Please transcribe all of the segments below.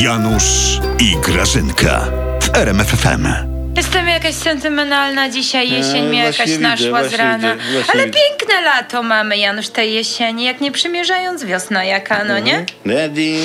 Janusz i Grażynka w RMFFM. Jestem jakaś sentymentalna dzisiaj, jesień mnie jakaś naszła z rana. Ale widzę. Piękne lato mamy, Janusz, tej jesieni, jak nie przymierzając wiosna jaka, no nie? Daddy,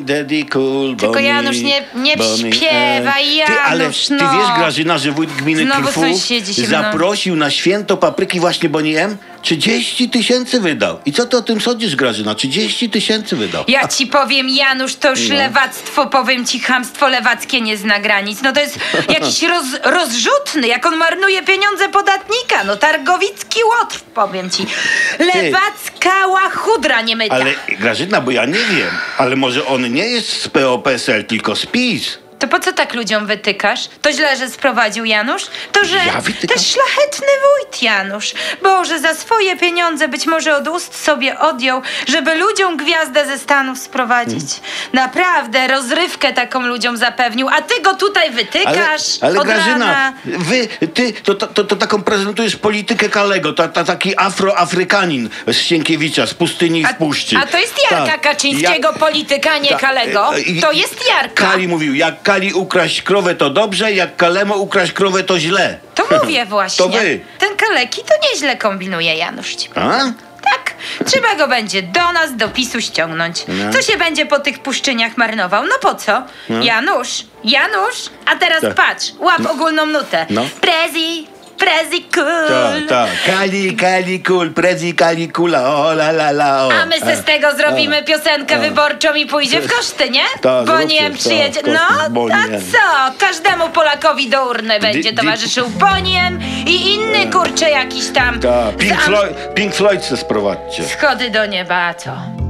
daddy cool, Tylko Bonnie, Janusz, nie- nie Bonnie, śpiewaj, Ty, ale Janusz, ty no. wiesz, Grażyna, że wójt gminy Znowu Krfu sąsiedzi się mną. zaprosił na święto papryki właśnie Bonnie M? 30 tysięcy wydał. I co ty o tym sądzisz, Grażyna? 30 tysięcy wydał. Ja ci powiem, Janusz, to już No. lewactwo, powiem ci, chamstwo lewackie nie zna granic. No to jest jakiś roz, rozrzutny, jak on marnuje pieniądze podatnika. No targowicki łotr, powiem ci. Lewacka łachudra nie myta. Ale Grażyna, bo ja nie wiem, ale może on nie jest z PO-PSL, tylko z PiS. To po co tak ludziom wytykasz? To źle, że sprowadził Janusz? To, że Ja wytykam? też szlachetny wójt Janusz. Boże, za swoje pieniądze być może od ust sobie odjął, żeby ludziom gwiazdę ze Stanów sprowadzić. Naprawdę, rozrywkę taką ludziom zapewnił, a ty go tutaj Ale, wytykasz ale od Grażyna, rana. wy, ty, to, to, to, to taką prezentujesz politykę Kalego, ta, ta, taki afroafrykanin z Sienkiewicza, z pustyni A, w puszczy. a to jest Jarka Tak. Kaczyńskiego, Jak- polityka, nie Ta- Kalego. e, To jest Jarka. Kali mówił, jak Kali ukraść krowę to dobrze, jak Kalemo ukraść krowę to źle. To mówię właśnie. To wy. Ten Kaleki to nieźle kombinuje, Janusz ci. A? Tak, trzeba go będzie do nas, do PiSu ściągnąć. No. Co się będzie po tych puszczyniach marnował? No po co? Janusz, Janusz, a teraz Tak. patrz, łap ogólną nutę. No. Prezi, prezi cool. Tak, tak. Kali, Kali, kul, prezi, Kali, kula, o la la la, o. A my se z tego zrobimy piosenkę a. wyborczą i pójdzie w koszty, nie? Tak, Bo zróbcie, nie wiem, tak, przyjedzie. koszty No, Boniem. a co? Każdemu Polakowi do urny będzie di- towarzyszył Boniem i inny kurczę jakiś tam. Tak, Pink Am- Floyd, Pink Floyd se sprowadźcie. Schody do nieba, a co?